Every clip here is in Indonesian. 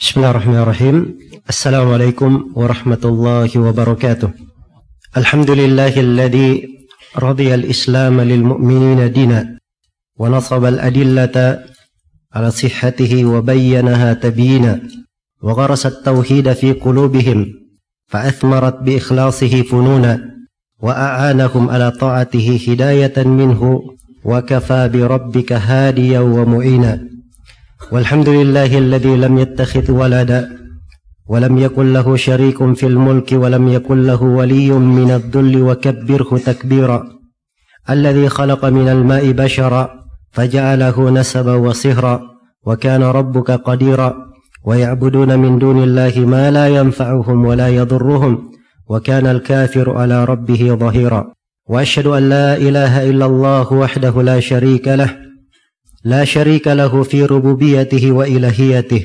بسم الله الرحمن الرحيم السلام عليكم ورحمة الله وبركاته الحمد لله الذي رضي الإسلام للمؤمنين دينا ونصب الأدلة على صحته وبينها تبيينا وغرس التوحيد في قلوبهم فأثمرت بإخلاصه فنونا وأعانهم على طاعته هداية منه وكفى بربك هاديا ومعينا والحمد لله الذي لم يتخذ ولدا ولم يكن له شريك في الملك ولم يكن له ولي من الذل وكبره تكبيرا. الذي خلق من الماء بشرا فجعله نسبا وصهرا وكان ربك قديرا. ويعبدون من دون الله ما لا ينفعهم ولا يضرهم وكان الكافر على ربه ظهيرا. وأشهد أن لا إله إلا الله وحده لا شريك له لا شريك له في ربوبيته وإلهيته.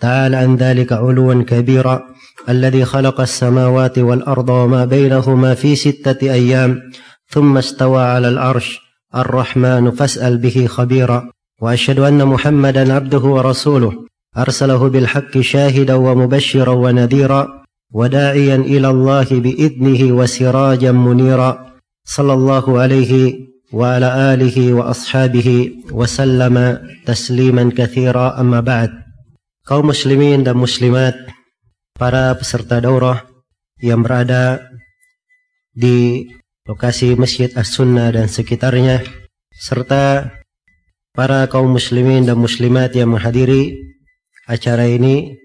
تعالى عن ذلك علوا كبيرا الذي خلق السماوات والأرض وما بينهما في ستة أيام ثم استوى على العرش الرحمن فاسأل به خبيرا. وأشهد أن محمدا عبده ورسوله. أرسله بالحق شاهدا ومبشرا ونذيرا وداعيا إلى الله بإذنه وسراجا منيرا. صلى الله عليه وعلى آله وأصحابه وسلم تسليما كثيرا أما بعد kaum muslimin dan muslimat para peserta daurah yang berada di lokasi Masjid As-Sunnah dan sekitarnya serta para kaum muslimin dan muslimat yang menghadiri acara ini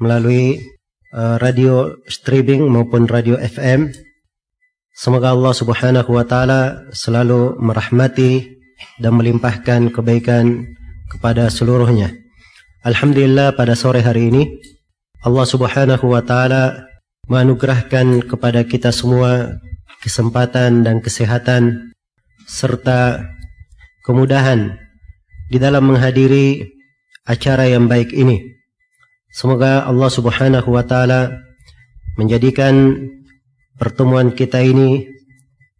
melalui uh, radio streaming maupun radio FM Semoga Allah Subhanahu wa taala selalu merahmati dan melimpahkan kebaikan kepada seluruhnya. Alhamdulillah pada sore hari ini Allah Subhanahu wa taala menganugerahkan kepada kita semua kesempatan dan kesehatan serta kemudahan di dalam menghadiri acara yang baik ini. Semoga Allah Subhanahu wa taala menjadikan pertemuan kita ini,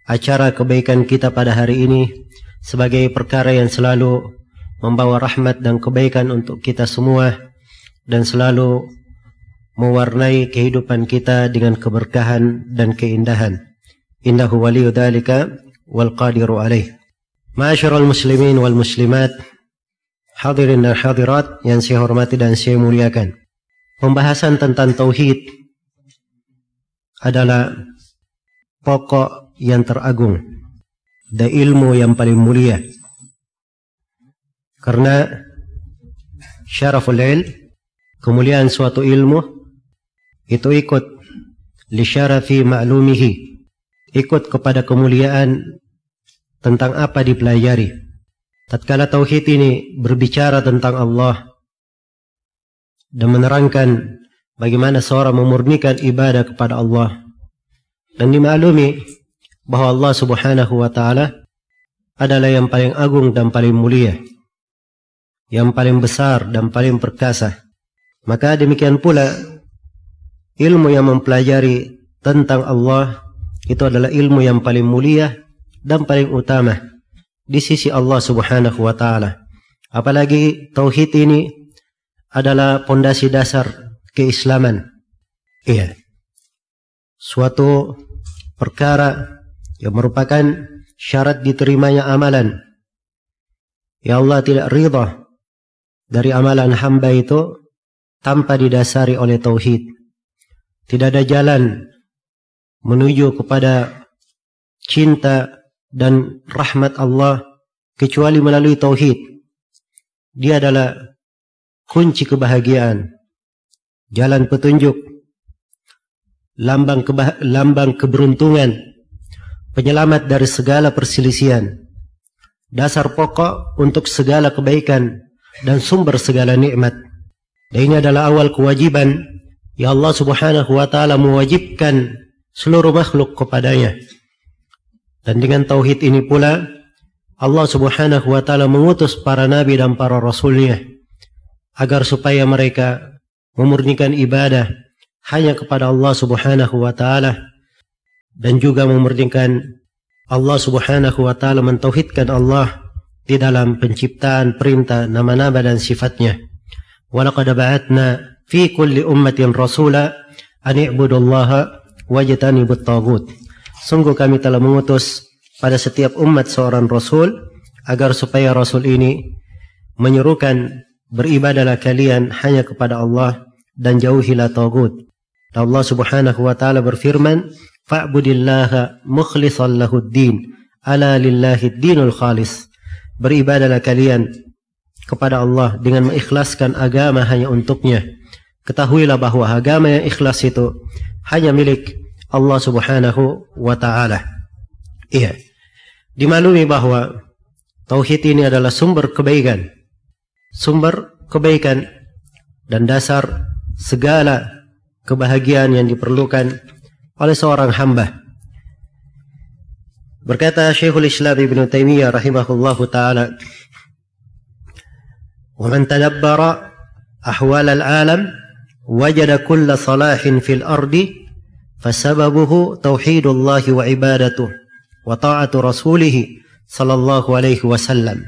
acara kebaikan kita pada hari ini sebagai perkara yang selalu membawa rahmat dan kebaikan untuk kita semua dan selalu mewarnai kehidupan kita dengan keberkahan dan keindahan. Innahu waliyu dhalika wal qadiru alaih. Ma'asyiral muslimin wal muslimat, hadirin dan hadirat yang saya hormati dan saya muliakan. Pembahasan tentang tauhid adalah pokok yang teragung dan ilmu yang paling mulia. Karena syaraful ilm, kemuliaan suatu ilmu itu ikut li syarafi ma'lumihi, ikut kepada kemuliaan tentang apa dipelajari. Tatkala tauhid ini berbicara tentang Allah dan menerangkan bagaimana seorang memurnikan ibadah kepada Allah dan dimaklumi bahwa Allah Subhanahu wa taala adalah yang paling agung dan paling mulia yang paling besar dan paling perkasa maka demikian pula ilmu yang mempelajari tentang Allah itu adalah ilmu yang paling mulia dan paling utama di sisi Allah Subhanahu wa taala apalagi tauhid ini adalah pondasi dasar keislaman. Iya. Suatu perkara yang merupakan syarat diterimanya amalan. Ya Allah tidak ridha dari amalan hamba itu tanpa didasari oleh tauhid. Tidak ada jalan menuju kepada cinta dan rahmat Allah kecuali melalui tauhid. Dia adalah kunci kebahagiaan jalan petunjuk, lambang, kebah lambang keberuntungan, penyelamat dari segala perselisihan, dasar pokok untuk segala kebaikan dan sumber segala nikmat. Dan ini adalah awal kewajiban ya Allah Subhanahu wa taala mewajibkan seluruh makhluk kepadanya. Dan dengan tauhid ini pula Allah Subhanahu wa taala mengutus para nabi dan para rasulnya agar supaya mereka memurnikan ibadah hanya kepada Allah Subhanahu wa taala dan juga memurnikan Allah Subhanahu wa taala mentauhidkan Allah di dalam penciptaan perintah nama-nama dan sifatnya. Walaqad ba'atna fi kulli ummatin rasula an i'budullaha wajtanibut tagut. Sungguh kami telah mengutus pada setiap umat seorang rasul agar supaya rasul ini menyerukan beribadalah kalian hanya kepada Allah dan jauhilah tagut. Allah Subhanahu wa taala berfirman, "Fa'budillaha mukhlishan lahud-din." Ala lillahi dinul khalis. Beribadalah kalian kepada Allah dengan mengikhlaskan agama hanya untuknya. Ketahuilah bahwa agama yang ikhlas itu hanya milik Allah Subhanahu wa taala. Iya. Dimaklumi bahwa tauhid ini adalah sumber kebaikan. Sumber kebaikan dan dasar segala kebahagiaan yang diperlukan oleh seorang hamba. Berkata Syekhul Islam Ibn Taimiyah rahimahullahu taala, "ومن تدبر أحوال العالم وجد كل صلاح في الأرض فسببه توحيد الله وعبادته وطاعة رسوله صلى الله عليه وسلم."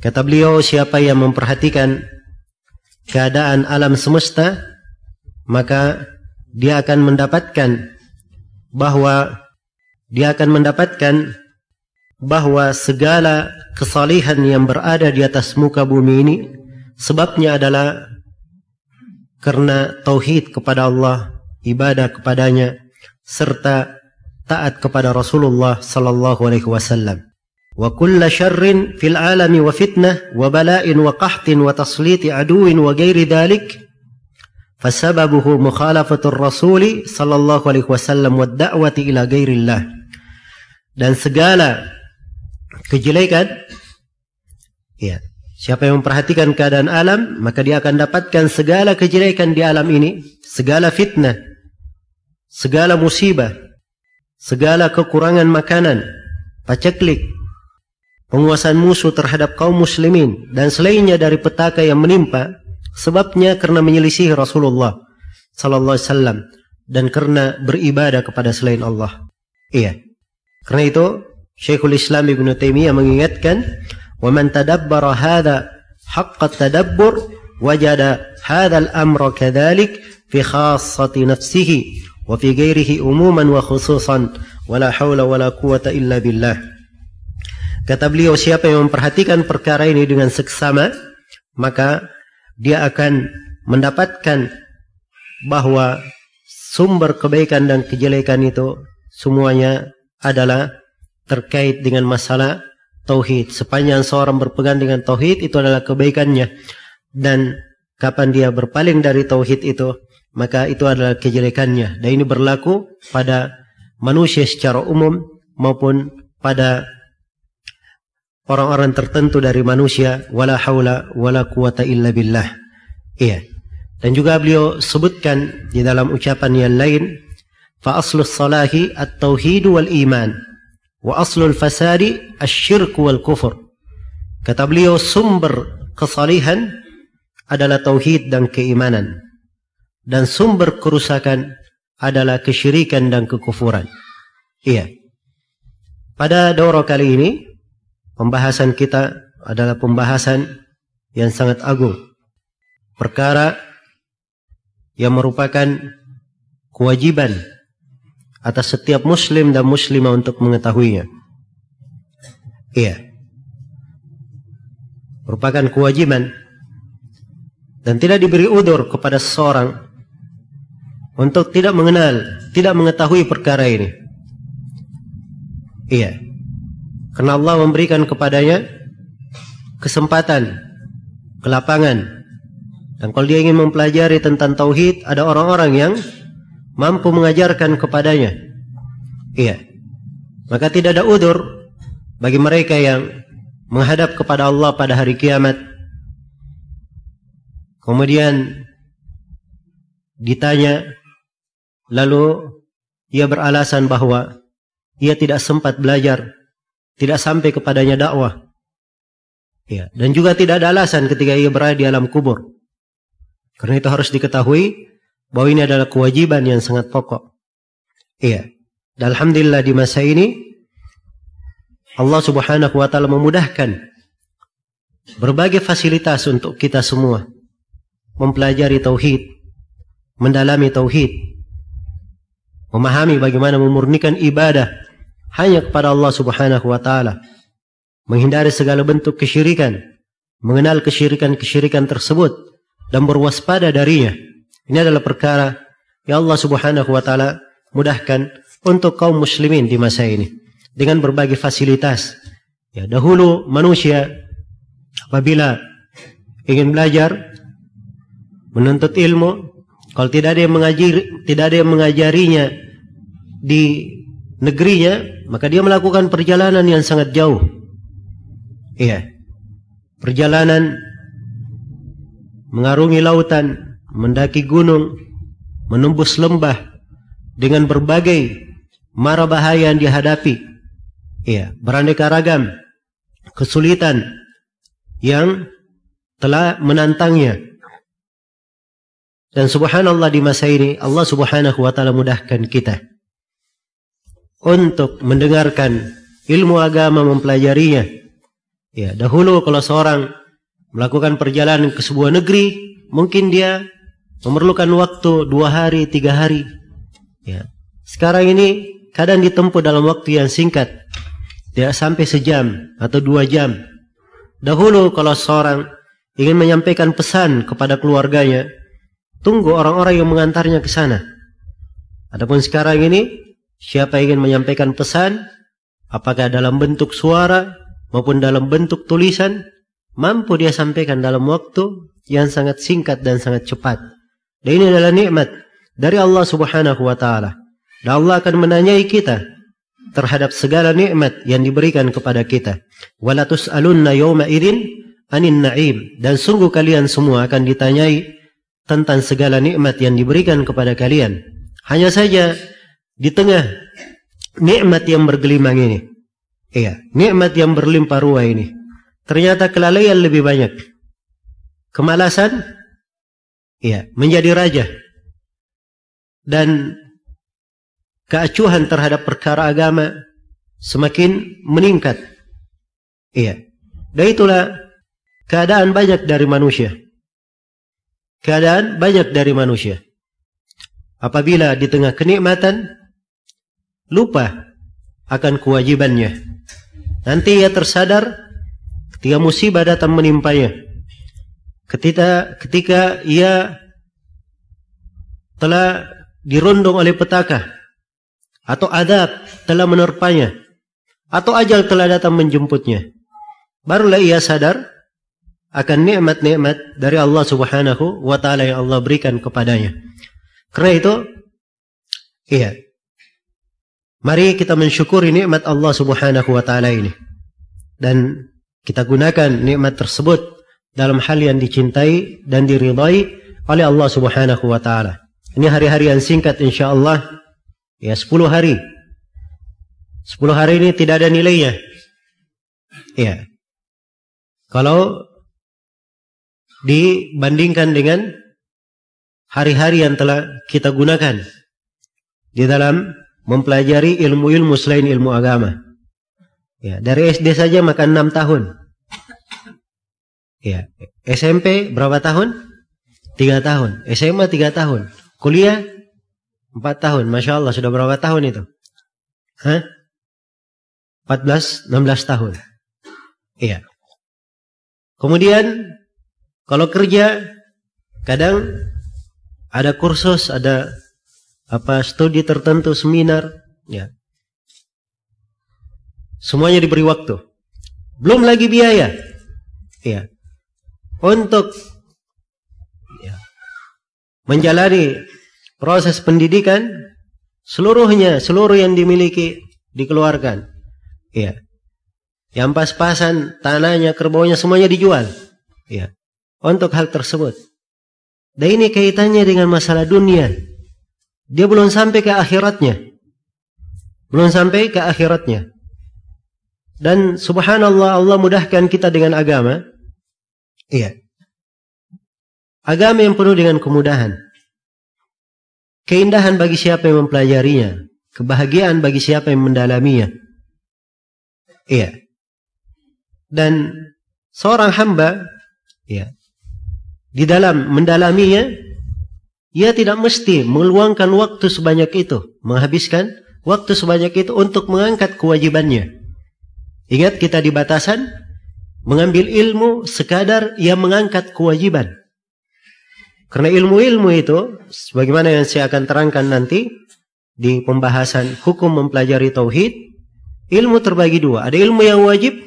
Kata beliau, siapa yang memperhatikan keadaan alam semesta, maka dia akan mendapatkan bahwa dia akan mendapatkan bahwa segala kesalihan yang berada di atas muka bumi ini sebabnya adalah karena tauhid kepada Allah, ibadah kepadanya serta taat kepada Rasulullah sallallahu alaihi wasallam. Wa kull syarrin fil alami wa fitnah wa bala'in wa qahtin wa tasliti aduwin wa ghairi dhalik fasababuhu mukhalafatur rasuli sallallahu alaihi wasallam wa da'wati ila ghairillah. Dan segala kejelekan ya siapa yang memperhatikan keadaan alam maka dia akan dapatkan segala kejelekan di alam ini segala fitnah segala musibah segala kekurangan makanan paceklik penguasaan musuh terhadap kaum muslimin dan selainnya dari petaka yang menimpa sebabnya karena menyelisih Rasulullah sallallahu alaihi wasallam dan karena beribadah kepada selain Allah iya Karena itu Syekhul Islam Ibn Taimiyah mengingatkan, "Wa man tadabbara hadha haqqa tadabbur wajada hadha al-amra kadzalik fi khassati nafsihi wa fi ghairihi umuman wa khususan wa la haula wa la quwata illa billah." Kata beliau, siapa yang memperhatikan perkara ini dengan seksama, maka dia akan mendapatkan bahwa sumber kebaikan dan kejelekan itu semuanya adalah terkait dengan masalah tauhid. Sepanjang seorang berpegang dengan tauhid itu adalah kebaikannya dan kapan dia berpaling dari tauhid itu maka itu adalah kejelekannya. Dan ini berlaku pada manusia secara umum maupun pada orang-orang tertentu dari manusia wala haula wala quwata illa billah. Iya. Dan juga beliau sebutkan di dalam ucapan yang lain fa aslu salahi at tauhid wal iman wa aslu al fasadi asyirk wal kufur. Kata beliau sumber kesalihan adalah tauhid dan keimanan dan sumber kerusakan adalah kesyirikan dan kekufuran. Iya. Pada daurah kali ini pembahasan kita adalah pembahasan yang sangat agung perkara yang merupakan kewajiban atas setiap muslim dan muslimah untuk mengetahuinya. Iya. Merupakan kewajiban dan tidak diberi udur kepada seseorang untuk tidak mengenal, tidak mengetahui perkara ini. Iya. Karena Allah memberikan kepadanya kesempatan, kelapangan. Dan kalau dia ingin mempelajari tentang tauhid, ada orang-orang yang mampu mengajarkan kepadanya. Iya. Maka tidak ada udur bagi mereka yang menghadap kepada Allah pada hari kiamat. Kemudian ditanya lalu ia beralasan bahwa ia tidak sempat belajar, tidak sampai kepadanya dakwah. Ya, dan juga tidak ada alasan ketika ia berada di alam kubur. Karena itu harus diketahui bahwa ini adalah kewajiban yang sangat pokok. Iya. Dan alhamdulillah di masa ini Allah Subhanahu wa taala memudahkan berbagai fasilitas untuk kita semua. mempelajari tauhid, mendalami tauhid, memahami bagaimana memurnikan ibadah hanya kepada Allah Subhanahu wa taala, menghindari segala bentuk kesyirikan, mengenal kesyirikan-kesyirikan tersebut dan berwaspada darinya. Ini adalah perkara yang Allah Subhanahu wa taala mudahkan untuk kaum muslimin di masa ini dengan berbagai fasilitas. Ya, dahulu manusia apabila ingin belajar menuntut ilmu kalau tidak ada yang mengajari tidak ada yang mengajarinya di negerinya maka dia melakukan perjalanan yang sangat jauh. Iya. Perjalanan mengarungi lautan mendaki gunung menembus lembah dengan berbagai mara bahaya yang dihadapi. Iya. Beraneka ragam kesulitan yang telah menantangnya. Dan subhanallah di masa ini Allah subhanahu wa ta'ala mudahkan kita untuk mendengarkan ilmu agama mempelajarinya. Ya, dahulu kalau seorang melakukan perjalanan ke sebuah negeri, mungkin dia memerlukan waktu dua hari, tiga hari. Ya. Sekarang ini kadang ditempuh dalam waktu yang singkat, tidak sampai sejam atau dua jam. Dahulu kalau seorang ingin menyampaikan pesan kepada keluarganya, Tunggu orang-orang yang mengantarnya ke sana. Adapun sekarang ini, siapa ingin menyampaikan pesan, apakah dalam bentuk suara maupun dalam bentuk tulisan, mampu dia sampaikan dalam waktu yang sangat singkat dan sangat cepat. Dan ini adalah nikmat dari Allah Subhanahu wa taala. Dan Allah akan menanyai kita terhadap segala nikmat yang diberikan kepada kita. Walatus alunna yawma idzin anin na'im dan sungguh kalian semua akan ditanyai tentang segala nikmat yang diberikan kepada kalian. Hanya saja di tengah nikmat yang bergelimang ini, iya, nikmat yang berlimpah ruah ini, ternyata kelalaian lebih banyak. Kemalasan, iya, menjadi raja. Dan keacuhan terhadap perkara agama semakin meningkat. Iya. Dan itulah keadaan banyak dari manusia keadaan banyak dari manusia. Apabila di tengah kenikmatan lupa akan kewajibannya. Nanti ia tersadar ketika musibah datang menimpanya. Ketika ketika ia telah dirondong oleh petaka atau adab telah menerpanya atau ajal telah datang menjemputnya. Barulah ia sadar akan nikmat-nikmat dari Allah Subhanahu wa taala yang Allah berikan kepadanya. Karena itu iya. Mari kita mensyukuri nikmat Allah Subhanahu wa taala ini. Dan kita gunakan nikmat tersebut dalam hal yang dicintai dan diridai oleh Allah Subhanahu wa taala. Ini hari-hari yang singkat insyaallah ya 10 hari. 10 hari ini tidak ada nilainya. Iya. Kalau dibandingkan dengan hari-hari yang telah kita gunakan di dalam mempelajari ilmu-ilmu selain ilmu agama. Ya, dari SD saja makan 6 tahun. Ya, SMP berapa tahun? 3 tahun. SMA 3 tahun. Kuliah 4 tahun. Masya Allah sudah berapa tahun itu? Hah? 14, 16 tahun. Iya. Kemudian kalau kerja kadang ada kursus, ada apa studi tertentu, seminar, ya. Semuanya diberi waktu. Belum lagi biaya. Ya. Untuk ya, menjalani proses pendidikan seluruhnya, seluruh yang dimiliki dikeluarkan. Ya. Yang pas-pasan, tanahnya, kerbaunya semuanya dijual. Ya untuk hal tersebut. Dan ini kaitannya dengan masalah dunia. Dia belum sampai ke akhiratnya. Belum sampai ke akhiratnya. Dan subhanallah Allah mudahkan kita dengan agama. Iya. Agama yang penuh dengan kemudahan. Keindahan bagi siapa yang mempelajarinya. Kebahagiaan bagi siapa yang mendalaminya. Iya. Dan seorang hamba, iya, di dalam mendalaminya, ia tidak mesti meluangkan waktu sebanyak itu, menghabiskan waktu sebanyak itu untuk mengangkat kewajibannya. Ingat kita di batasan mengambil ilmu sekadar yang mengangkat kewajiban. Karena ilmu-ilmu itu, sebagaimana yang saya akan terangkan nanti di pembahasan hukum mempelajari tauhid, ilmu terbagi dua. Ada ilmu yang wajib,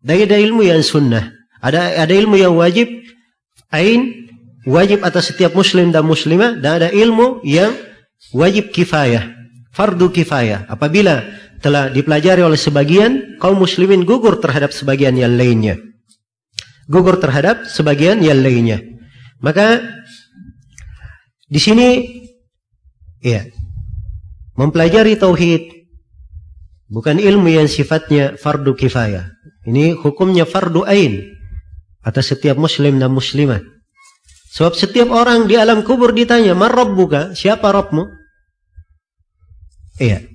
dan ada ilmu yang sunnah. Ada ada ilmu yang wajib, ain wajib atas setiap muslim dan muslimah dan ada ilmu yang wajib kifayah, fardu kifayah. Apabila telah dipelajari oleh sebagian kaum muslimin gugur terhadap sebagian yang lainnya. Gugur terhadap sebagian yang lainnya. Maka di sini ya mempelajari tauhid bukan ilmu yang sifatnya fardu kifayah. Ini hukumnya fardu ain atas setiap muslim dan muslimah. Sebab setiap orang di alam kubur ditanya, "Man rabbuka?" Siapa Rabbmu? Iya.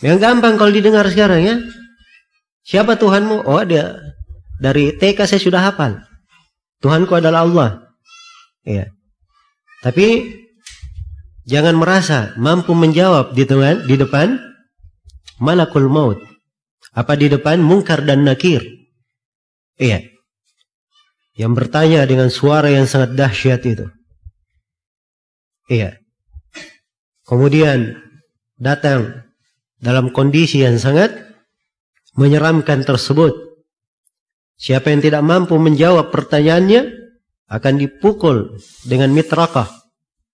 Yang gampang kalau didengar sekarang ya. Siapa Tuhanmu? Oh, dia dari TK saya sudah hafal. Tuhanku adalah Allah. Iya. Tapi jangan merasa mampu menjawab di depan di depan malakul maut. Apa di depan mungkar dan nakir? Iya yang bertanya dengan suara yang sangat dahsyat itu. Iya. Kemudian datang dalam kondisi yang sangat menyeramkan tersebut. Siapa yang tidak mampu menjawab pertanyaannya akan dipukul dengan mitrakah,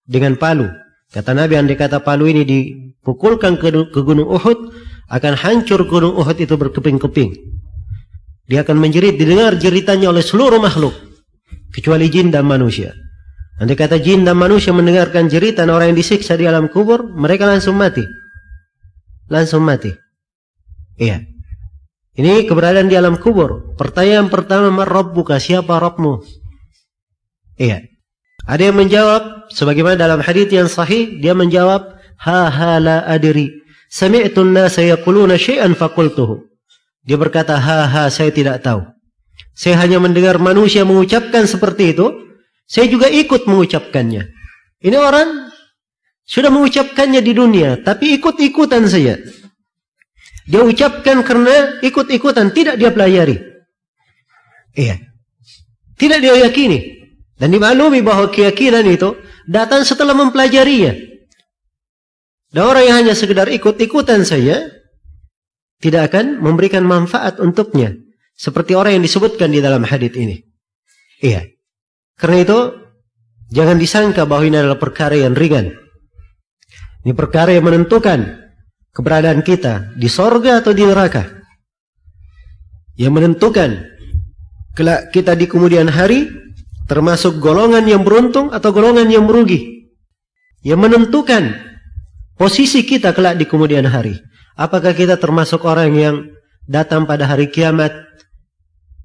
dengan palu. Kata Nabi andai kata palu ini dipukulkan ke, ke gunung Uhud, akan hancur gunung Uhud itu berkeping-keping. Dia akan menjerit, didengar jeritannya oleh seluruh makhluk. Kecuali jin dan manusia. Nanti kata jin dan manusia mendengarkan jeritan orang yang disiksa di alam kubur, mereka langsung mati. Langsung mati. Iya. Ini keberadaan di alam kubur. Pertanyaan pertama, buka siapa Rabbmu? Iya. Ada yang menjawab, sebagaimana dalam hadis yang sahih, dia menjawab, ha ha la adri. Sami'tu an-nasa yaquluna syai'an faqultuhu. Dia berkata, ha saya tidak tahu. Saya hanya mendengar manusia mengucapkan seperti itu. Saya juga ikut mengucapkannya. Ini orang sudah mengucapkannya di dunia, tapi ikut-ikutan saja. Dia ucapkan karena ikut-ikutan, tidak dia pelajari. Iya. Tidak dia yakini. Dan dimaklumi bahwa keyakinan itu datang setelah mempelajarinya. Dan orang yang hanya sekedar ikut-ikutan saja, tidak akan memberikan manfaat untuknya seperti orang yang disebutkan di dalam hadis ini. Iya. Karena itu jangan disangka bahwa ini adalah perkara yang ringan. Ini perkara yang menentukan keberadaan kita di sorga atau di neraka. Yang menentukan kelak kita di kemudian hari termasuk golongan yang beruntung atau golongan yang merugi. Yang menentukan posisi kita kelak di kemudian hari. Apakah kita termasuk orang yang datang pada hari kiamat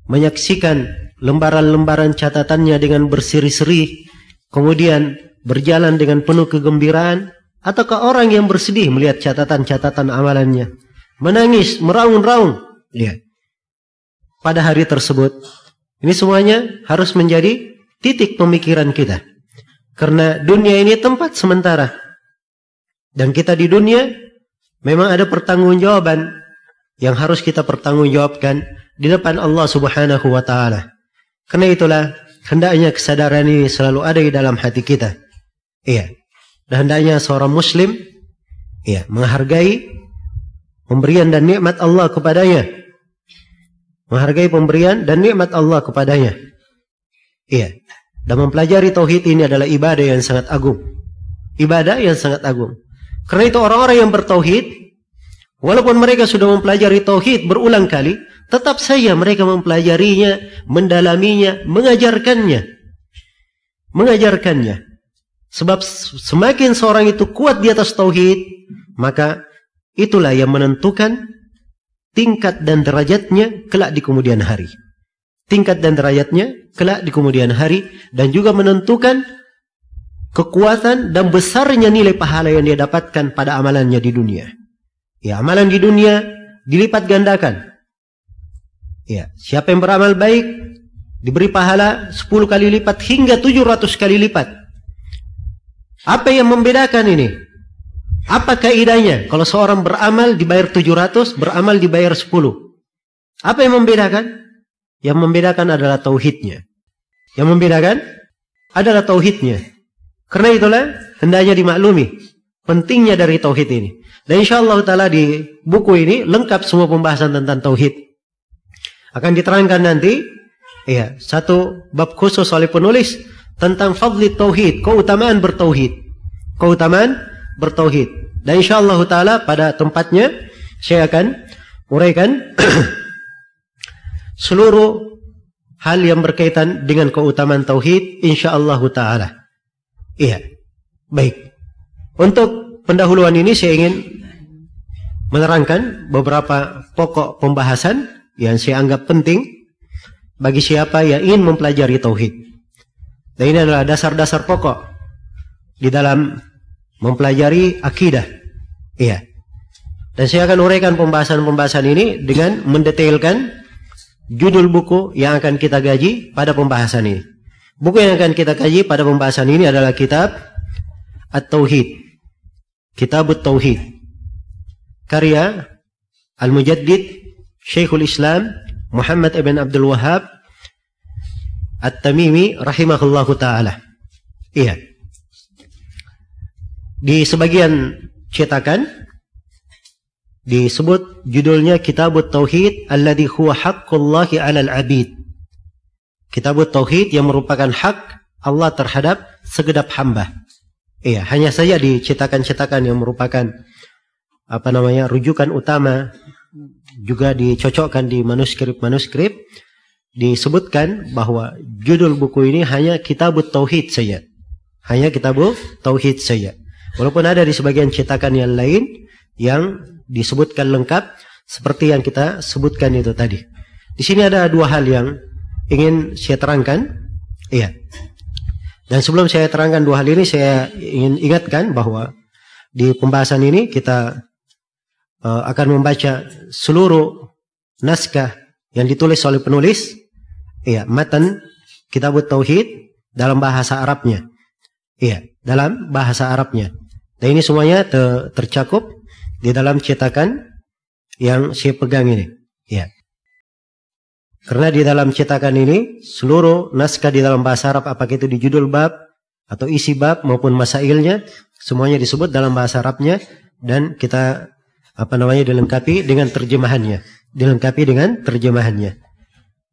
menyaksikan lembaran-lembaran catatannya dengan berseri-seri, kemudian berjalan dengan penuh kegembiraan, ataukah orang yang bersedih melihat catatan-catatan amalannya, menangis, meraung-raung, lihat. Pada hari tersebut, ini semuanya harus menjadi titik pemikiran kita. Karena dunia ini tempat sementara. Dan kita di dunia Memang ada pertanggungjawaban yang harus kita pertanggungjawabkan di depan Allah Subhanahu wa taala. Karena itulah hendaknya kesadaran ini selalu ada di dalam hati kita. Iya. Dan hendaknya seorang muslim iya, menghargai pemberian dan nikmat Allah kepadanya. Menghargai pemberian dan nikmat Allah kepadanya. Iya. Dan mempelajari tauhid ini adalah ibadah yang sangat agung. Ibadah yang sangat agung. Karena itu orang-orang yang bertauhid, walaupun mereka sudah mempelajari tauhid berulang kali, tetap saja mereka mempelajarinya, mendalaminya, mengajarkannya. Mengajarkannya. Sebab semakin seorang itu kuat di atas tauhid, maka itulah yang menentukan tingkat dan derajatnya kelak di kemudian hari. Tingkat dan derajatnya kelak di kemudian hari dan juga menentukan kekuatan dan besarnya nilai pahala yang dia dapatkan pada amalannya di dunia. Ya, amalan di dunia dilipat gandakan. Ya, siapa yang beramal baik, Diberi pahala 10 kali lipat hingga 700 kali lipat. Apa yang membedakan ini? Apa kaidahnya? Kalau seorang beramal dibayar 700, beramal dibayar 10. Apa yang membedakan? Yang membedakan adalah tauhidnya. Yang membedakan adalah tauhidnya. Karena itulah hendaknya dimaklumi pentingnya dari tauhid ini. Dan insya Allah taala di buku ini lengkap semua pembahasan tentang tauhid. Akan diterangkan nanti ya, satu bab khusus oleh penulis tentang fadli tauhid, keutamaan bertauhid. Keutamaan bertauhid. Dan insyaallah taala pada tempatnya saya akan uraikan seluruh hal yang berkaitan dengan keutamaan tauhid insyaallah taala. Iya. Baik. Untuk pendahuluan ini saya ingin menerangkan beberapa pokok pembahasan yang saya anggap penting bagi siapa yang ingin mempelajari tauhid. Dan ini adalah dasar-dasar pokok di dalam mempelajari akidah. Iya. Dan saya akan uraikan pembahasan-pembahasan ini dengan mendetailkan judul buku yang akan kita gaji pada pembahasan ini. Buku yang akan kita kaji pada pembahasan ini adalah kitab At-Tauhid. Kitab At-Tauhid. Karya Al-Mujaddid Syekhul Islam Muhammad ibn Abdul Wahab At-Tamimi rahimahullahu taala. Iya. Di sebagian cetakan disebut judulnya Kitabut Tauhid alladhi huwa haqqullahi 'alal 'abid. Kitabut Tauhid yang merupakan hak Allah terhadap segenap hamba. Iya, hanya saja di cetakan-cetakan yang merupakan apa namanya rujukan utama juga dicocokkan di manuskrip-manuskrip disebutkan bahwa judul buku ini hanya Kitabut Tauhid saja. Hanya Kitabut Tauhid saja. Walaupun ada di sebagian cetakan yang lain yang disebutkan lengkap seperti yang kita sebutkan itu tadi. Di sini ada dua hal yang ingin saya terangkan. Iya. Dan sebelum saya terangkan dua hal ini, saya ingin ingatkan bahwa di pembahasan ini kita uh, akan membaca seluruh naskah yang ditulis oleh penulis Iya, matan Kitab Tauhid dalam bahasa Arabnya. Iya, dalam bahasa Arabnya. Dan ini semuanya ter tercakup di dalam cetakan yang saya pegang ini. Iya. Karena di dalam cetakan ini seluruh naskah di dalam bahasa Arab apakah itu di judul bab atau isi bab maupun masailnya semuanya disebut dalam bahasa Arabnya dan kita apa namanya dilengkapi dengan terjemahannya, dilengkapi dengan terjemahannya.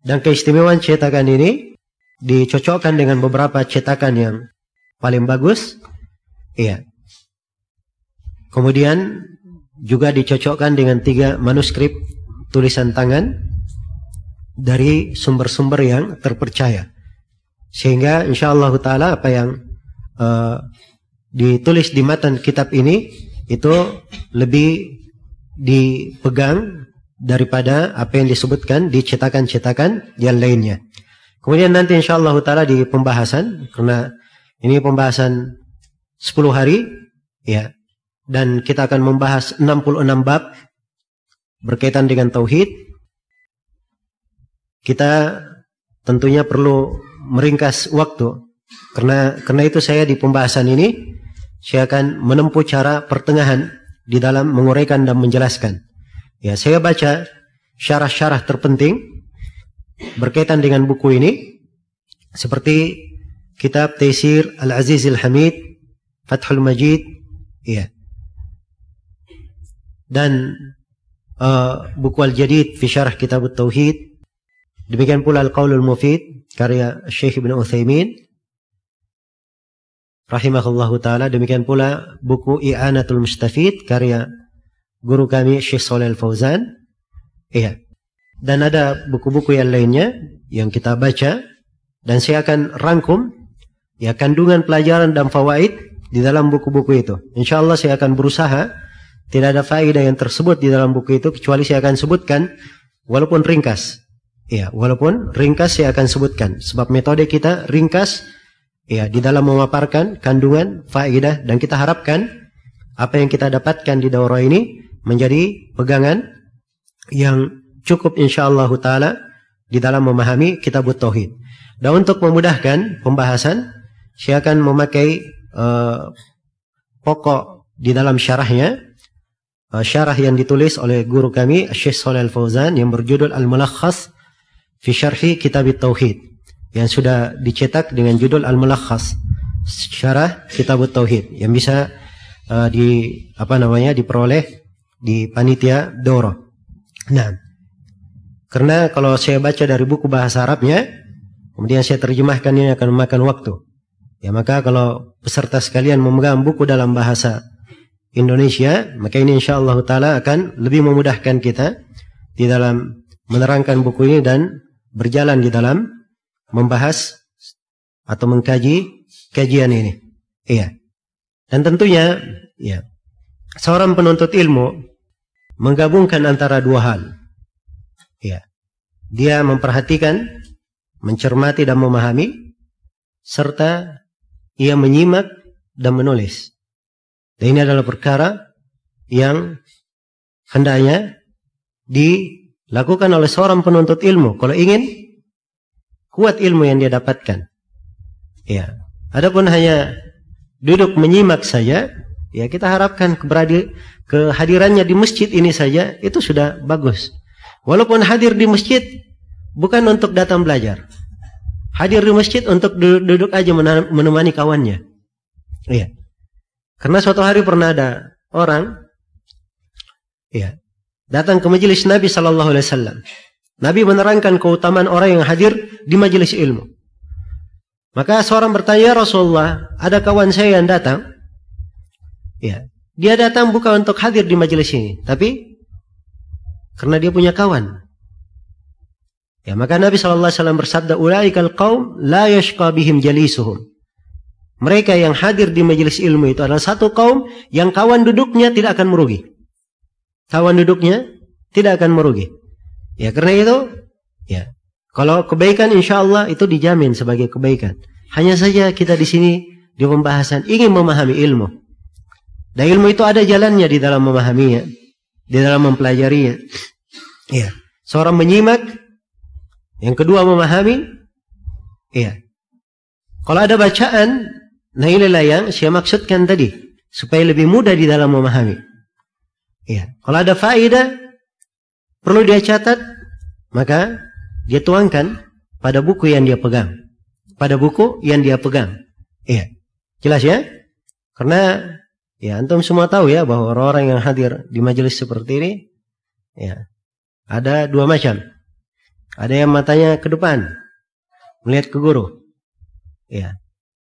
Dan keistimewaan cetakan ini dicocokkan dengan beberapa cetakan yang paling bagus. Iya. Kemudian juga dicocokkan dengan tiga manuskrip tulisan tangan dari sumber-sumber yang terpercaya. Sehingga insya Allah taala apa yang uh, ditulis di matan kitab ini itu lebih dipegang daripada apa yang disebutkan di cetakan-cetakan yang lainnya. Kemudian nanti insya Allah taala di pembahasan karena ini pembahasan 10 hari ya dan kita akan membahas 66 bab berkaitan dengan tauhid. Kita tentunya perlu meringkas waktu karena karena itu saya di pembahasan ini saya akan menempuh cara pertengahan di dalam menguraikan dan menjelaskan. Ya, saya baca syarah-syarah terpenting berkaitan dengan buku ini seperti kitab Taisir Al-Aziz Al-Hamid, Fathul Majid, ya. Dan uh, buku Al-Jadid fi Syarah Kitab Tauhid. Demikian pula Al-Qaulul Mufid karya Syekh Ibn Utsaimin rahimahullahu taala. Demikian pula buku I'anatul Mustafid karya guru kami Syekh Soleh Fauzan. Iya. Dan ada buku-buku yang lainnya yang kita baca dan saya akan rangkum ya kandungan pelajaran dan fawaid di dalam buku-buku itu. Insya Allah saya akan berusaha tidak ada faedah yang tersebut di dalam buku itu kecuali saya akan sebutkan walaupun ringkas. Ya, walaupun ringkas saya akan sebutkan. Sebab metode kita ringkas ya di dalam memaparkan kandungan faedah dan kita harapkan apa yang kita dapatkan di daurah ini menjadi pegangan yang cukup insyaallah taala di dalam memahami kitab tauhid. Dan untuk memudahkan pembahasan, saya akan memakai uh, pokok di dalam syarahnya, uh, syarah yang ditulis oleh guru kami Syekh Shalal Fauzan yang berjudul Al-Mulakhas fi Syarhi Kitab Tauhid yang sudah dicetak dengan judul Al-Mulakhas Syarah Kitab Tauhid yang bisa uh, di apa namanya diperoleh di panitia Doro. Nah, karena kalau saya baca dari buku bahasa Arabnya, kemudian saya terjemahkan ini akan memakan waktu. Ya maka kalau peserta sekalian memegang buku dalam bahasa Indonesia, maka ini insya Allah Taala akan lebih memudahkan kita di dalam menerangkan buku ini dan berjalan di dalam membahas atau mengkaji kajian ini. Iya. Dan tentunya, ya, seorang penuntut ilmu menggabungkan antara dua hal. Ya. Dia memperhatikan, mencermati dan memahami serta ia menyimak dan menulis. Dan ini adalah perkara yang hendaknya dilakukan oleh seorang penuntut ilmu kalau ingin kuat ilmu yang dia dapatkan. Ya. Adapun hanya duduk menyimak saja, ya kita harapkan keberadi, kehadirannya di masjid ini saja itu sudah bagus. Walaupun hadir di masjid bukan untuk datang belajar. Hadir di masjid untuk duduk aja menemani kawannya. Iya. Karena suatu hari pernah ada orang iya, datang ke majelis Nabi sallallahu alaihi wasallam. Nabi menerangkan keutamaan orang yang hadir di majelis ilmu. Maka seorang bertanya, Rasulullah, ada kawan saya yang datang. Ya, dia datang bukan untuk hadir di majelis ini, tapi karena dia punya kawan. Ya, maka Nabi SAW bersabda, "Ulaikal qaum la yashqa bihim jalisuhum." Mereka yang hadir di majelis ilmu itu adalah satu kaum yang kawan duduknya tidak akan merugi. Kawan duduknya tidak akan merugi. Ya, karena itu, ya, kalau kebaikan insya Allah itu dijamin sebagai kebaikan. Hanya saja kita di sini di pembahasan ingin memahami ilmu. Dan ilmu itu ada jalannya di dalam memahaminya, di dalam mempelajarinya. Ya, seorang menyimak yang kedua memahami. Iya. Kalau ada bacaan, nah inilah yang saya maksudkan tadi. Supaya lebih mudah di dalam memahami. Iya. Kalau ada faedah, perlu dia catat, maka dia tuangkan pada buku yang dia pegang. Pada buku yang dia pegang. Iya. Jelas ya? Karena ya antum semua tahu ya bahwa orang-orang yang hadir di majelis seperti ini ya ada dua macam. Ada yang matanya ke depan, melihat ke guru. Ya.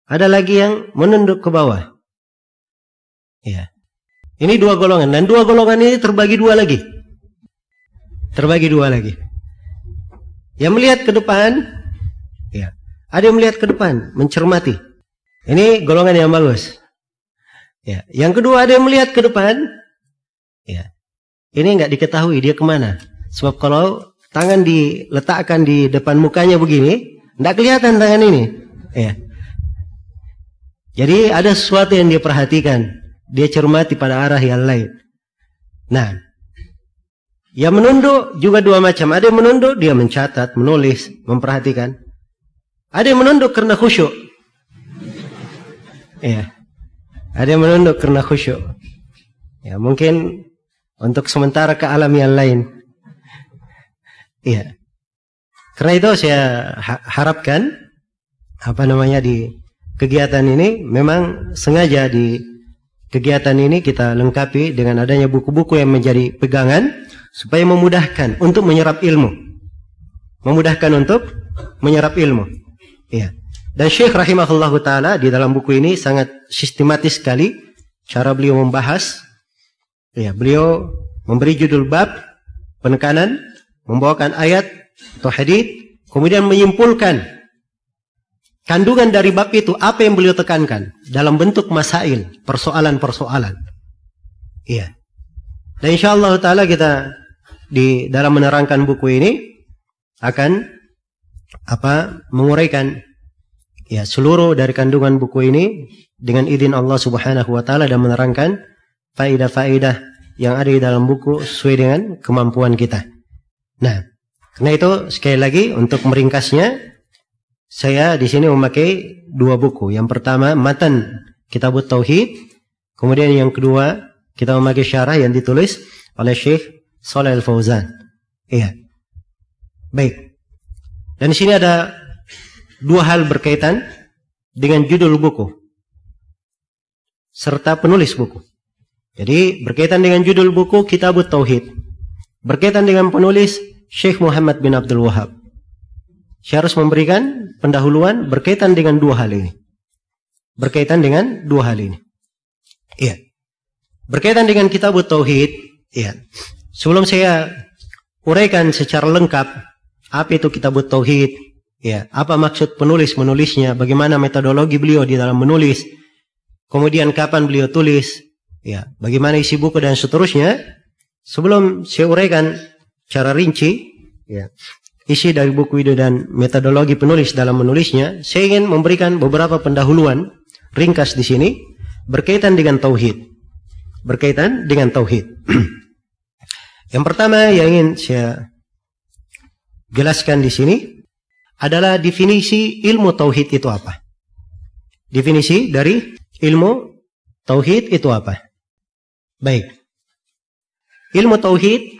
Ada lagi yang menunduk ke bawah. Ya. Ini dua golongan dan dua golongan ini terbagi dua lagi. Terbagi dua lagi. Yang melihat ke depan, ya. Ada yang melihat ke depan, mencermati. Ini golongan yang bagus. Ya. Yang kedua ada yang melihat ke depan, ya. Ini nggak diketahui dia ke mana. Sebab kalau tangan diletakkan di depan mukanya begini, tidak kelihatan tangan ini. Ya. Jadi ada sesuatu yang dia perhatikan, dia cermati pada arah yang lain. Nah, yang menunduk juga dua macam. Ada yang menunduk, dia mencatat, menulis, memperhatikan. Ada yang menunduk karena khusyuk. Ya. Ada yang menunduk karena khusyuk. Ya, mungkin untuk sementara ke alam yang lain. Iya. Karena itu saya harapkan apa namanya di kegiatan ini memang sengaja di kegiatan ini kita lengkapi dengan adanya buku-buku yang menjadi pegangan supaya memudahkan untuk menyerap ilmu. Memudahkan untuk menyerap ilmu. Iya. Dan Syekh rahimahullah taala di dalam buku ini sangat sistematis sekali cara beliau membahas. Ya, beliau memberi judul bab penekanan membawakan ayat atau hadis, kemudian menyimpulkan kandungan dari bab itu apa yang beliau tekankan dalam bentuk masail, persoalan-persoalan. Iya. Dan insya Allah taala kita di dalam menerangkan buku ini akan apa menguraikan ya seluruh dari kandungan buku ini dengan izin Allah Subhanahu wa taala dan menerangkan faedah-faedah yang ada di dalam buku sesuai dengan kemampuan kita. Nah, Karena itu sekali lagi untuk meringkasnya saya di sini memakai dua buku. Yang pertama matan Kitab Tauhid, kemudian yang kedua kita memakai syarah yang ditulis oleh Syekh Saleh Al Fauzan. Iya. Baik. Dan di sini ada dua hal berkaitan dengan judul buku serta penulis buku. Jadi berkaitan dengan judul buku Kitab Tauhid. Berkaitan dengan penulis Syekh Muhammad bin Abdul Wahab. Saya harus memberikan pendahuluan berkaitan dengan dua hal ini. Berkaitan dengan dua hal ini. Iya. Berkaitan dengan kitab Tauhid, iya. Sebelum saya uraikan secara lengkap apa itu kitab Tauhid, ya, apa maksud penulis menulisnya, bagaimana metodologi beliau di dalam menulis, kemudian kapan beliau tulis, ya, bagaimana isi buku dan seterusnya. Sebelum saya uraikan cara rinci, ya, isi dari buku itu dan metodologi penulis dalam menulisnya, saya ingin memberikan beberapa pendahuluan ringkas di sini berkaitan dengan tauhid. Berkaitan dengan tauhid. Yang pertama yang ingin saya jelaskan di sini adalah definisi ilmu tauhid itu apa. Definisi dari ilmu tauhid itu apa? Baik. Ilmu tauhid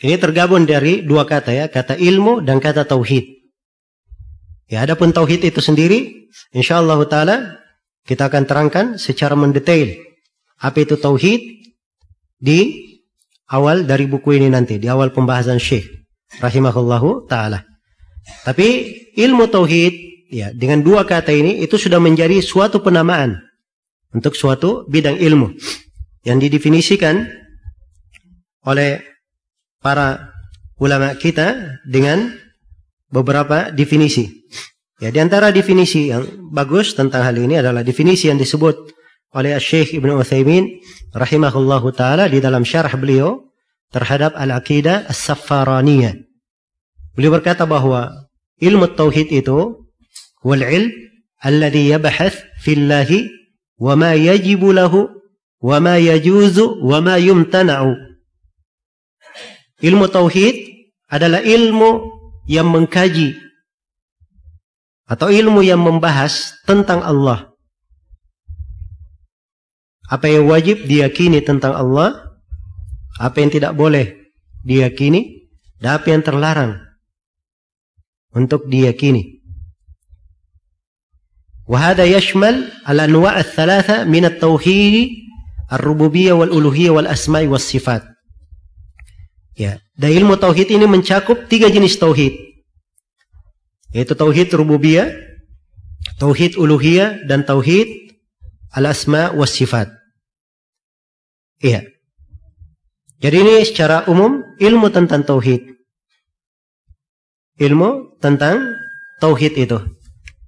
ini tergabung dari dua kata ya, kata ilmu dan kata tauhid. Ya, adapun tauhid itu sendiri, insyaallah taala kita akan terangkan secara mendetail apa itu tauhid di awal dari buku ini nanti, di awal pembahasan Syekh rahimahullahu taala. Tapi ilmu tauhid ya dengan dua kata ini itu sudah menjadi suatu penamaan untuk suatu bidang ilmu yang didefinisikan oleh para ulama kita dengan beberapa definisi. Ya, di antara definisi yang bagus tentang hal ini adalah definisi yang disebut oleh Syekh Ibnu Utsaimin rahimahullahu taala di dalam syarah beliau terhadap al-aqidah as-saffaraniyah. Beliau berkata bahwa ilmu tauhid itu wal ilm alladhi yabhath fillahi wa ma yajibu lahu wa ma yajuzu wa ma yumtana'u. Ilmu tauhid adalah ilmu yang mengkaji atau ilmu yang membahas tentang Allah apa yang wajib diyakini tentang Allah, apa yang tidak boleh diyakini, dan apa yang terlarang untuk diyakini. وهذا يشمل الأنواع الثلاثة من التوحيد الربوبية والألوهية والأسماء والصفات. Ya, dan ilmu tauhid ini mencakup tiga jenis tauhid. Yaitu tauhid rububiyah, tauhid uluhiyah dan tauhid al-asma was sifat. Iya. Jadi ini secara umum ilmu tentang tauhid. Ilmu tentang tauhid itu.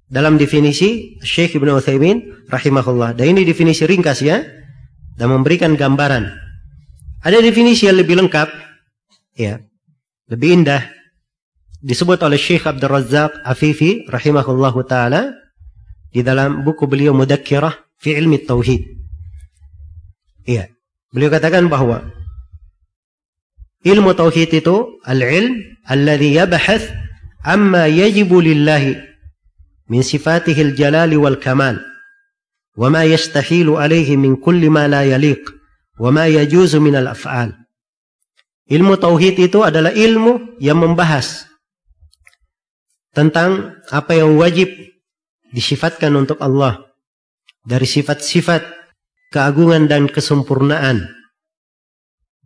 Dalam definisi Syekh Ibn Uthaymin rahimahullah. Dan ini definisi ringkas ya. Dan memberikan gambaran. Ada definisi yang lebih lengkap. Ya. Lebih indah. Disebut oleh Syekh Abdul Razak Afifi rahimahullah ta'ala. Di dalam buku beliau Mudakkirah fi ilmi tauhid. Iya. Beliau katakan bahwa ilmu tauhid itu al-ilm alladhi yabhath amma yajibu lillahi min sifatihil jalali wal kamal wa ma yastahilu alaihi min kulli ma la yaliq wa ma yajuzu min al-af'al. Ilmu tauhid itu adalah ilmu yang membahas tentang apa yang wajib disifatkan untuk Allah dari sifat-sifat keagungan dan kesempurnaan.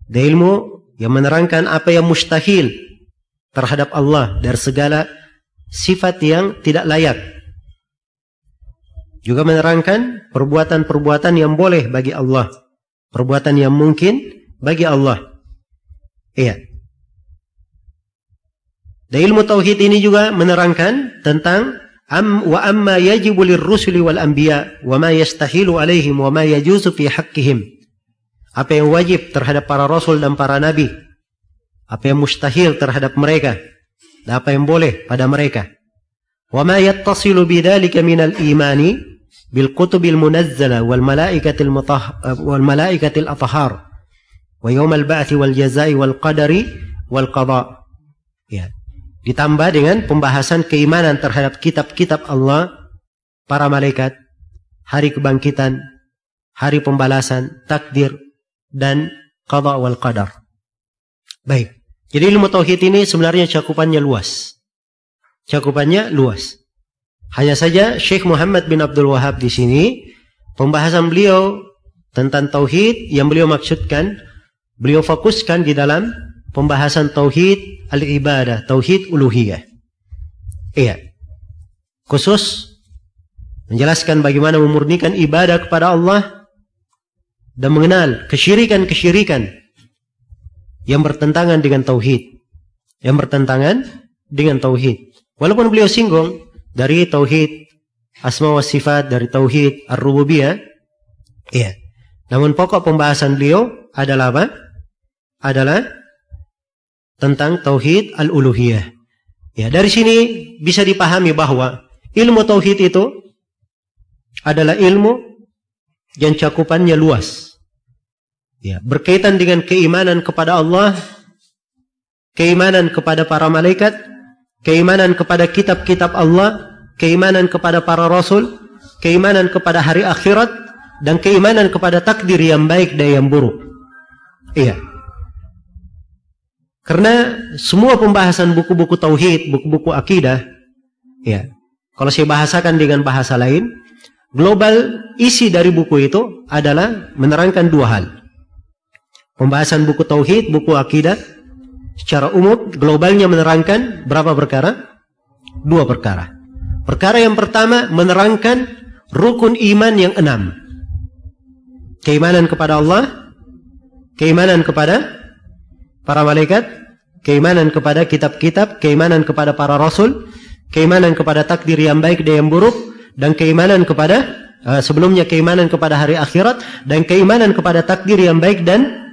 Dan ilmu yang menerangkan apa yang mustahil terhadap Allah dari segala sifat yang tidak layak. Juga menerangkan perbuatan-perbuatan yang boleh bagi Allah. Perbuatan yang mungkin bagi Allah. Iya. Dan ilmu tauhid ini juga menerangkan tentang Am wa amma yajibu lirrusuli wal anbiya wa ma yastahilu alaihim wa ma yajuzu fi haqqihim. Apa yang wajib terhadap para rasul dan para nabi? Apa yang mustahil terhadap mereka? Dan apa yang boleh pada mereka? Wa ma yattasilu bidzalika minal imani bil kutubil munazzala wal malaikatil mutah wal malaikatil athhar jazai wal qadari wal qada. Ya. Ditambah dengan pembahasan keimanan terhadap kitab-kitab Allah, para malaikat, hari kebangkitan, hari pembalasan, takdir, dan qada wal qadar. Baik. Jadi ilmu tauhid ini sebenarnya cakupannya luas. Cakupannya luas. Hanya saja Syekh Muhammad bin Abdul Wahab di sini pembahasan beliau tentang tauhid yang beliau maksudkan beliau fokuskan di dalam pembahasan tauhid al-ibadah, tauhid uluhiyah. Iya. Khusus menjelaskan bagaimana memurnikan ibadah kepada Allah dan mengenal kesyirikan-kesyirikan yang bertentangan dengan tauhid. Yang bertentangan dengan tauhid. Walaupun beliau singgung dari tauhid asma wa sifat, dari tauhid ar-rububiyah, iya. Namun pokok pembahasan beliau adalah apa? Adalah tentang tauhid al-uluhiyah. Ya, dari sini bisa dipahami bahwa ilmu tauhid itu adalah ilmu yang cakupannya luas. Ya, berkaitan dengan keimanan kepada Allah, keimanan kepada para malaikat, keimanan kepada kitab-kitab Allah, keimanan kepada para rasul, keimanan kepada hari akhirat, dan keimanan kepada takdir yang baik dan yang buruk. Iya. Karena semua pembahasan buku-buku tauhid, buku-buku akidah, ya. Kalau saya bahasakan dengan bahasa lain, global isi dari buku itu adalah menerangkan dua hal. Pembahasan buku tauhid, buku akidah, secara umum globalnya menerangkan berapa perkara? Dua perkara. Perkara yang pertama menerangkan rukun iman yang enam. Keimanan kepada Allah, keimanan kepada para malaikat, keimanan kepada kitab-kitab, keimanan kepada para rasul, keimanan kepada takdir yang baik dan yang buruk, dan keimanan kepada uh, sebelumnya keimanan kepada hari akhirat dan keimanan kepada takdir yang baik dan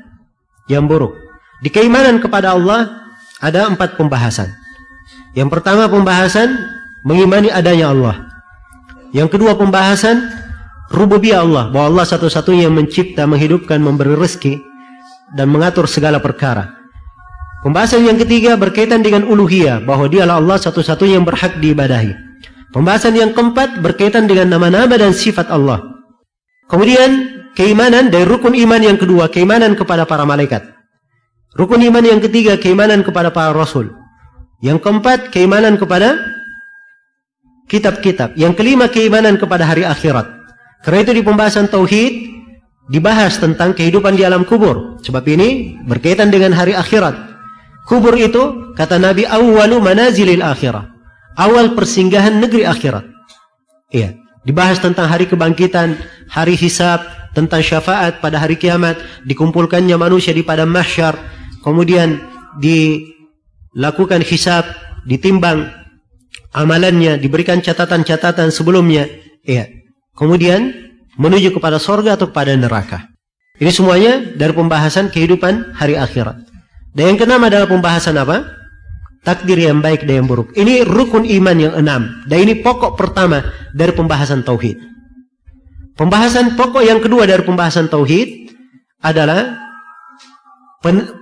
yang buruk. Di keimanan kepada Allah ada empat pembahasan. Yang pertama pembahasan mengimani adanya Allah. Yang kedua pembahasan rububiyah Allah, bahwa Allah satu-satunya yang mencipta, menghidupkan, memberi rezeki dan mengatur segala perkara. Pembahasan yang ketiga berkaitan dengan uluhiyah, bahwa dialah Allah satu-satunya yang berhak diibadahi. Pembahasan yang keempat berkaitan dengan nama-nama dan sifat Allah. Kemudian keimanan dari rukun iman yang kedua, keimanan kepada para malaikat. Rukun iman yang ketiga, keimanan kepada para rasul. Yang keempat, keimanan kepada kitab-kitab. Yang kelima, keimanan kepada hari akhirat. Karena itu di pembahasan tauhid dibahas tentang kehidupan di alam kubur. Sebab ini berkaitan dengan hari akhirat. Kubur itu kata Nabi awwalu manazilil akhirah. Awal persinggahan negeri akhirat. Iya, dibahas tentang hari kebangkitan, hari hisab, tentang syafaat pada hari kiamat, dikumpulkannya manusia di padang mahsyar, kemudian dilakukan hisab, ditimbang amalannya, diberikan catatan-catatan sebelumnya, iya. Kemudian menuju kepada sorga atau kepada neraka. Ini semuanya dari pembahasan kehidupan hari akhirat. Dan yang keenam adalah pembahasan apa? Takdir yang baik dan yang buruk. Ini rukun iman yang enam. Dan ini pokok pertama dari pembahasan tauhid. Pembahasan pokok yang kedua dari pembahasan tauhid adalah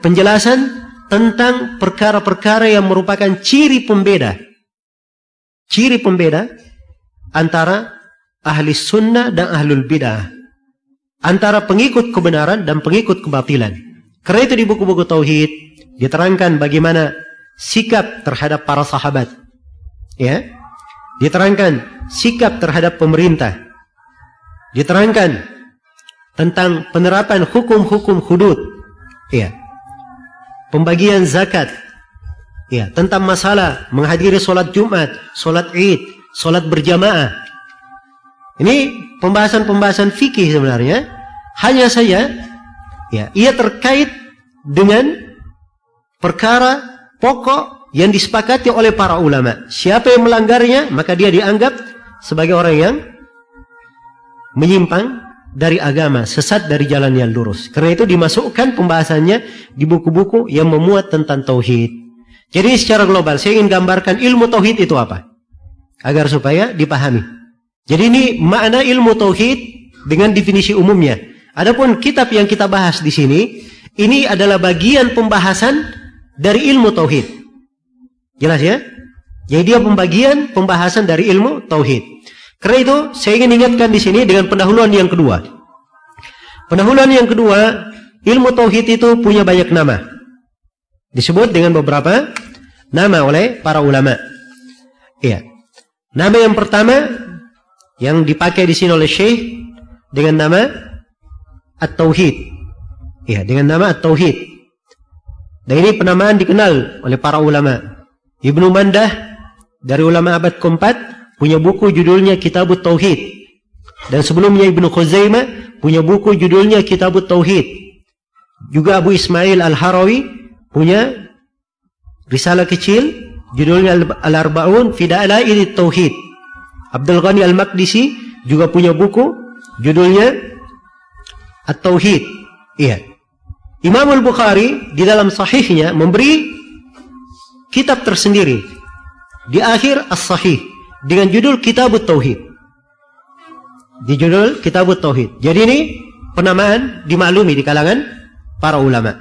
penjelasan tentang perkara-perkara yang merupakan ciri pembeda. Ciri pembeda antara ahli sunnah dan ahlul bidah. Antara pengikut kebenaran dan pengikut kebatilan. Karena itu di buku-buku tauhid diterangkan bagaimana sikap terhadap para sahabat. Ya. Diterangkan sikap terhadap pemerintah. Diterangkan tentang penerapan hukum-hukum hudud. Ya. Pembagian zakat. Ya, tentang masalah menghadiri solat Jumat, solat Id, solat berjamaah. Ini pembahasan-pembahasan fikih sebenarnya. Hanya saja Ya, ia terkait dengan perkara pokok yang disepakati oleh para ulama. Siapa yang melanggarnya, maka dia dianggap sebagai orang yang menyimpang dari agama, sesat dari jalan yang lurus. Karena itu dimasukkan pembahasannya di buku-buku yang memuat tentang tauhid. Jadi secara global saya ingin gambarkan ilmu tauhid itu apa? Agar supaya dipahami. Jadi ini makna ilmu tauhid dengan definisi umumnya. Adapun kitab yang kita bahas di sini, ini adalah bagian pembahasan dari ilmu tauhid. Jelas ya? Jadi dia pembagian pembahasan dari ilmu tauhid. Karena itu saya ingin ingatkan di sini dengan pendahuluan yang kedua. Pendahuluan yang kedua, ilmu tauhid itu punya banyak nama. Disebut dengan beberapa nama oleh para ulama. Iya. Nama yang pertama yang dipakai di sini oleh Syekh dengan nama At-Tauhid. Iya, dengan nama At-Tauhid. Dan ini penamaan dikenal oleh para ulama. Ibnu Mandah dari ulama abad keempat punya buku judulnya Kitabut Tauhid. Dan sebelumnya Ibnu Khuzaimah punya buku judulnya Kitabut Tauhid. Juga Abu Ismail Al-Harawi punya risalah kecil judulnya Al-Arba'un fi Dalail Tauhid. Abdul Ghani Al-Maqdisi juga punya buku judulnya At-Tauhid. Iya. Imam Al-Bukhari di dalam sahihnya memberi kitab tersendiri di akhir As-Sahih dengan judul Kitab Tauhid. Di judul Kitab Tauhid. Jadi ini penamaan dimaklumi di kalangan para ulama.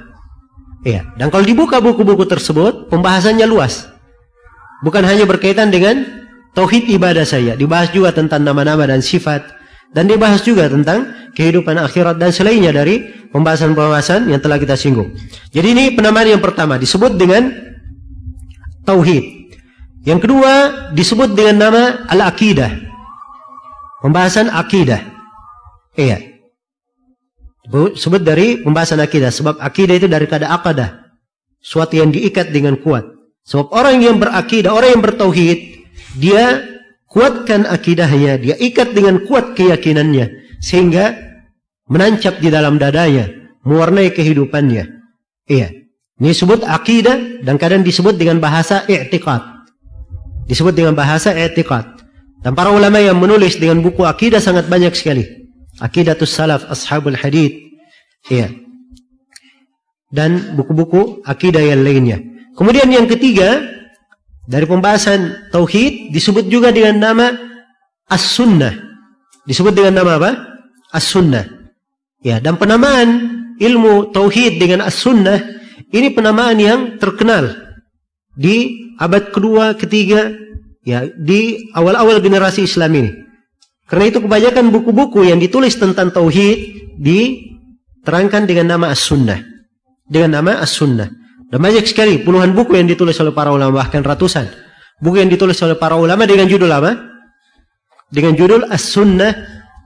Iya, dan kalau dibuka buku-buku tersebut, pembahasannya luas. Bukan hanya berkaitan dengan tauhid ibadah saya, dibahas juga tentang nama-nama dan sifat dan dibahas juga tentang kehidupan akhirat dan selainnya dari pembahasan-pembahasan yang telah kita singgung. Jadi ini penamaan yang pertama disebut dengan tauhid. Yang kedua disebut dengan nama al-aqidah. Pembahasan akidah. Iya. Sebut dari pembahasan akidah. Sebab akidah itu dari kata akadah. Suatu yang diikat dengan kuat. Sebab orang yang berakidah, orang yang bertauhid, dia kuatkan akidahnya, dia ikat dengan kuat keyakinannya. Sehingga menancap di dalam dadanya, mewarnai kehidupannya. Iya. Ini disebut akidah dan kadang disebut dengan bahasa i'tiqad. Disebut dengan bahasa i'tiqad. Dan para ulama yang menulis dengan buku akidah sangat banyak sekali. Akidatus salaf, ashabul hadith. Iya. Dan buku-buku akidah yang lainnya. Kemudian yang ketiga, dari pembahasan tauhid disebut juga dengan nama as-sunnah. Disebut dengan nama apa? As-sunnah. Ya, dan penamaan ilmu tauhid dengan as-sunnah ini penamaan yang terkenal di abad kedua, ketiga, ya di awal-awal generasi Islam ini. Karena itu kebanyakan buku-buku yang ditulis tentang tauhid diterangkan dengan nama As-Sunnah. Dengan nama As-Sunnah. Dan banyak sekali puluhan buku yang ditulis oleh para ulama bahkan ratusan. Buku yang ditulis oleh para ulama dengan judul apa? Dengan judul As-Sunnah.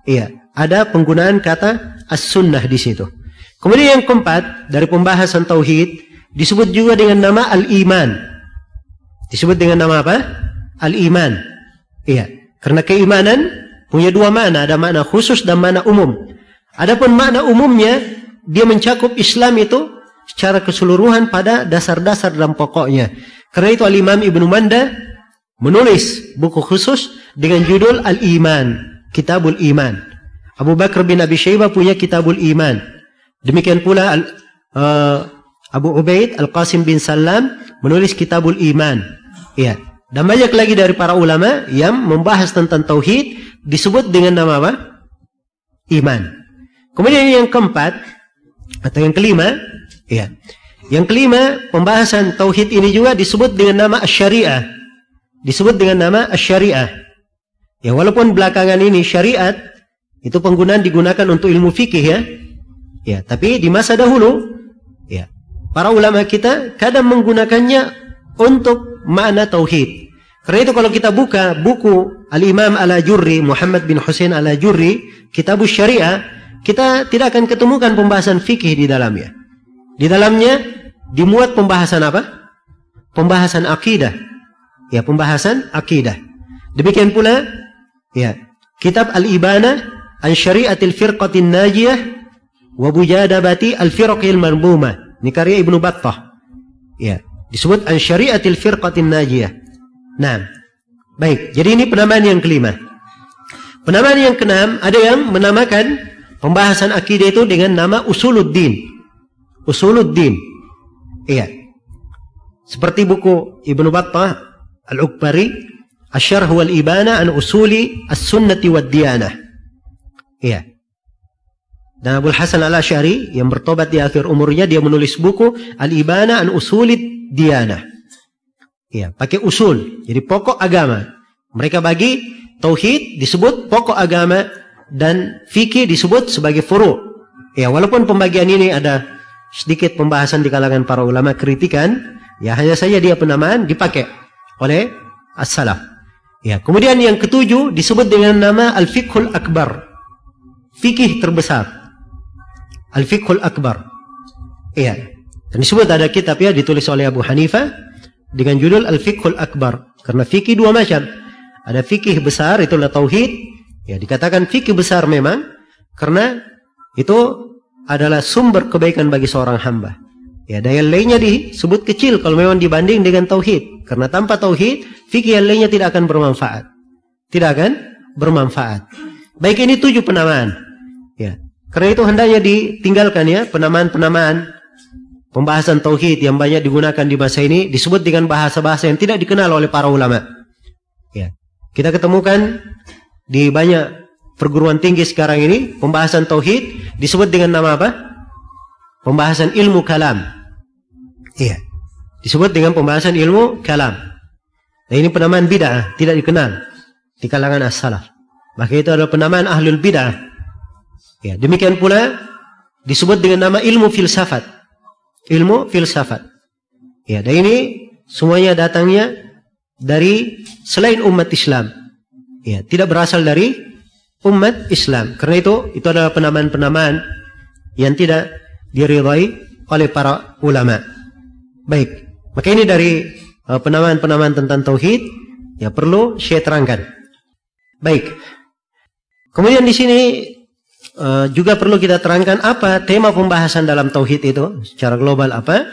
Iya, ada penggunaan kata As-Sunnah di situ. Kemudian yang keempat dari pembahasan tauhid disebut juga dengan nama al-iman. Disebut dengan nama apa? Al-iman. Iya, karena keimanan punya dua makna, ada makna khusus dan makna umum. Adapun makna umumnya dia mencakup Islam itu secara keseluruhan pada dasar-dasar dan pokoknya. Karena itu Al-Imam Ibnu Manda menulis buku khusus dengan judul Al-Iman, Kitabul Iman. Abu Bakar bin Abi Syaibah punya Kitabul Iman. Demikian pula uh, Abu Ubaid Al-Qasim bin Salam menulis Kitabul Iman. Ya. Dan banyak lagi dari para ulama yang membahas tentang tauhid disebut dengan nama apa? Iman. Kemudian yang keempat atau yang kelima, ya. Yang kelima, pembahasan tauhid ini juga disebut dengan nama syariah Disebut dengan nama syariah Ya, walaupun belakangan ini syariat itu penggunaan digunakan untuk ilmu fikih ya. Ya, tapi di masa dahulu ya, para ulama kita kadang menggunakannya untuk makna tauhid. Karena itu kalau kita buka buku Al-Imam Al-Ajurri, Muhammad bin Hussein Al-Ajurri, Kitab Syariah, kita tidak akan ketemukan pembahasan fikih di dalamnya. Di dalamnya dimuat pembahasan apa? Pembahasan akidah. Ya, pembahasan akidah. Demikian pula ya, kitab Al-Ibana an Syariatil Firqatin Najiyah wa bujadabati al-firqil marbuma. Ini karya Ibnu Battah. Ya, disebut an syariatil firqatin najiyah. Nah, baik. Jadi ini penamaan yang kelima. Penamaan yang keenam ada yang menamakan pembahasan akidah itu dengan nama usuluddin. Usuluddin. Iya. Seperti buku Ibnu Battah Al-Ukbari Asyarh wal Ibana an Usuli As-Sunnati wad Diyanah. Iya. Dan Abu Hasan al-Ash'ari yang bertobat di akhir umurnya dia menulis buku Al-Ibana an Usulid Diyanah. Ya, pakai usul. Jadi pokok agama. Mereka bagi tauhid disebut pokok agama dan fikih disebut sebagai furu. Ya, walaupun pembagian ini ada sedikit pembahasan di kalangan para ulama kritikan, ya hanya saja dia penamaan dipakai oleh as-salaf. Ya, kemudian yang ketujuh disebut dengan nama al-fiqhul akbar. Fikih terbesar. Al-fiqhul akbar. Iya. Dan disebut ada kitab ya ditulis oleh Abu Hanifah dengan judul Al-Fiqhul Akbar. Karena fikih dua macam. Ada fikih besar itulah tauhid. Ya dikatakan fikih besar memang karena itu adalah sumber kebaikan bagi seorang hamba. Ya, daya lainnya disebut kecil kalau memang dibanding dengan tauhid. Karena tanpa tauhid, fikih yang lainnya tidak akan bermanfaat. Tidak akan bermanfaat. Baik ini tujuh penamaan. Ya. Karena itu hendaknya ditinggalkan ya penamaan-penamaan pembahasan tauhid yang banyak digunakan di masa ini disebut dengan bahasa-bahasa yang tidak dikenal oleh para ulama. Ya. Kita ketemukan di banyak perguruan tinggi sekarang ini pembahasan tauhid disebut dengan nama apa? Pembahasan ilmu kalam. Iya. Disebut dengan pembahasan ilmu kalam. Nah ini penamaan bid'ah, tidak dikenal di kalangan as-salaf. Maka itu adalah penamaan ahlul bid'ah. Ya, demikian pula disebut dengan nama ilmu filsafat. Ilmu filsafat. Ya, dan ini semuanya datangnya dari selain umat Islam. Ya, tidak berasal dari umat Islam. Karena itu itu adalah penamaan-penamaan yang tidak diridhai oleh para ulama. Baik, maka ini dari uh, penamaan-penamaan tentang tauhid ya perlu saya terangkan. Baik. Kemudian di sini uh, juga perlu kita terangkan apa tema pembahasan dalam tauhid itu secara global apa.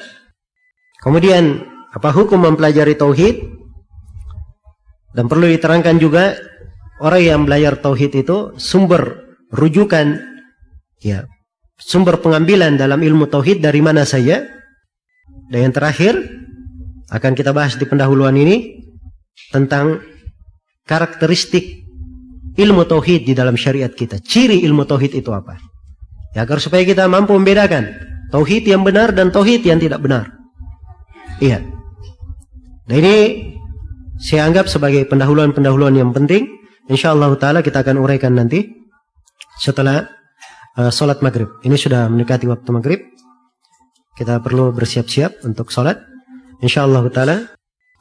Kemudian apa hukum mempelajari tauhid dan perlu diterangkan juga orang yang belajar tauhid itu sumber rujukan ya sumber pengambilan dalam ilmu tauhid dari mana saja. Dan yang terakhir akan kita bahas di pendahuluan ini tentang karakteristik ilmu tauhid di dalam syariat kita. Ciri ilmu tauhid itu apa? Ya agar supaya kita mampu membedakan tauhid yang benar dan tauhid yang tidak benar. Iya. Dan ini saya anggap sebagai pendahuluan-pendahuluan yang penting Insyaallah taala kita akan uraikan nanti setelah uh, sholat maghrib. Ini sudah mendekati waktu maghrib. Kita perlu bersiap-siap untuk sholat. Insyaallah taala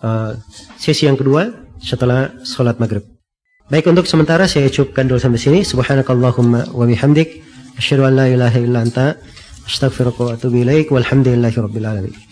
uh, sesi yang kedua setelah sholat maghrib. Baik untuk sementara saya cukupkan dulu sampai sini. Subhanakallahumma wa bihamdik asyhadu an la ilaha illa anta astaghfiruka wa atubu ilaik walhamdulillahi rabbil alamin.